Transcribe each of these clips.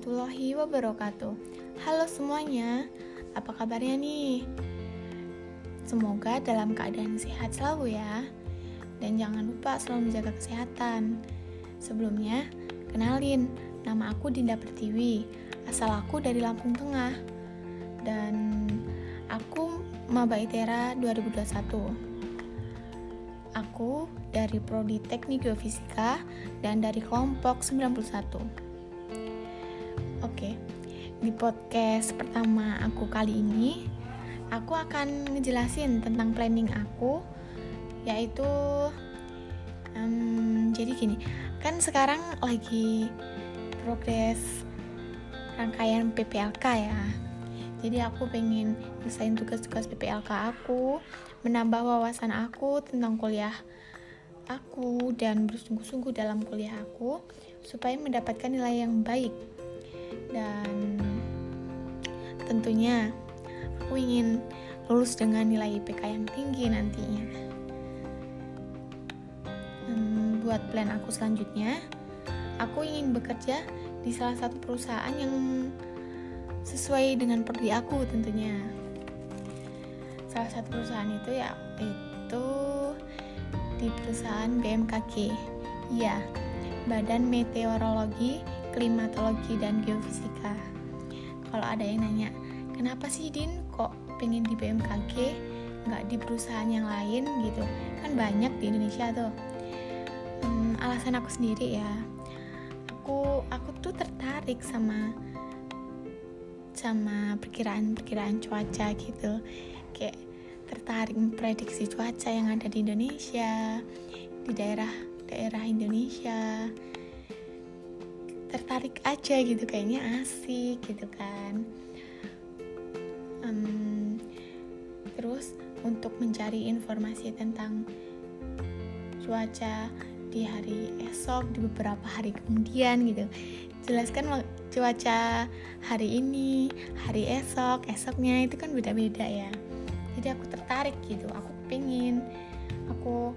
warahmatullahi wabarakatuh. Halo semuanya, apa kabarnya nih? Semoga dalam keadaan sehat selalu ya. Dan jangan lupa selalu menjaga kesehatan. Sebelumnya, kenalin, nama aku Dinda Pertiwi. Asal aku dari Lampung Tengah. Dan aku Maba ITERA 2021. Aku dari Prodi Teknik Geofisika dan dari kelompok 91. Oke, di podcast pertama aku kali ini, aku akan ngejelasin tentang planning aku, yaitu, um, jadi gini, kan sekarang lagi progres rangkaian PPLK ya. Jadi aku pengen selesaiin tugas-tugas PPLK aku, menambah wawasan aku tentang kuliah aku dan bersungguh-sungguh dalam kuliah aku supaya mendapatkan nilai yang baik dan tentunya aku ingin lulus dengan nilai IPK yang tinggi nantinya. Buat plan aku selanjutnya aku ingin bekerja di salah satu perusahaan yang sesuai dengan perdi aku tentunya. Salah satu perusahaan itu ya itu di perusahaan BMKG iya Badan Meteorologi klimatologi dan geofisika. Kalau ada yang nanya, kenapa sih Din kok pengen di BMKG, nggak di perusahaan yang lain gitu? Kan banyak di Indonesia tuh. Hmm, alasan aku sendiri ya, aku aku tuh tertarik sama sama perkiraan-perkiraan cuaca gitu, kayak tertarik memprediksi cuaca yang ada di Indonesia, di daerah-daerah Indonesia tertarik aja gitu kayaknya asik gitu kan. Um, terus untuk mencari informasi tentang cuaca di hari esok di beberapa hari kemudian gitu. Jelaskan cuaca hari ini hari esok esoknya itu kan beda-beda ya. Jadi aku tertarik gitu aku pengen aku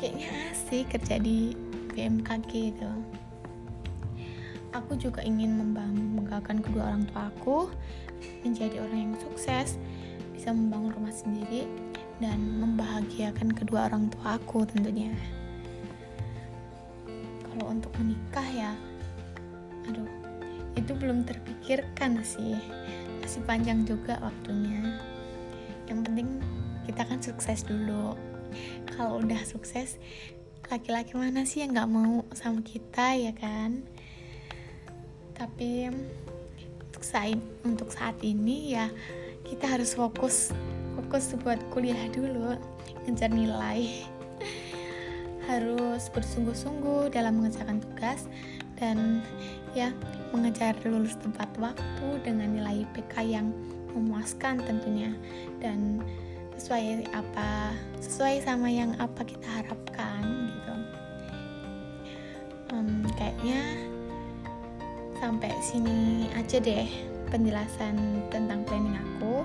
kayaknya asik kerja di BMKG gitu aku juga ingin membanggakan kedua orang tua aku menjadi orang yang sukses bisa membangun rumah sendiri dan membahagiakan kedua orang tua aku tentunya. Kalau untuk menikah ya aduh itu belum terpikirkan sih. Masih panjang juga waktunya. Yang penting kita kan sukses dulu. Kalau udah sukses laki-laki mana sih yang nggak mau sama kita ya kan tapi untuk saat untuk saat ini ya kita harus fokus fokus buat kuliah dulu ngejar nilai. Harus bersungguh-sungguh dalam mengerjakan tugas dan ya mengejar lulus tepat waktu dengan nilai IPK yang memuaskan tentunya. Dan sesuai apa sesuai sama yang apa kita harapkan gitu. Um, kayaknya sampai sini aja deh penjelasan tentang planning aku.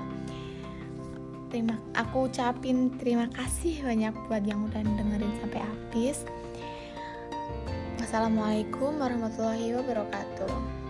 Terima aku ucapin terima kasih banyak buat yang udah dengerin sampai habis. Wassalamualaikum warahmatullahi wabarakatuh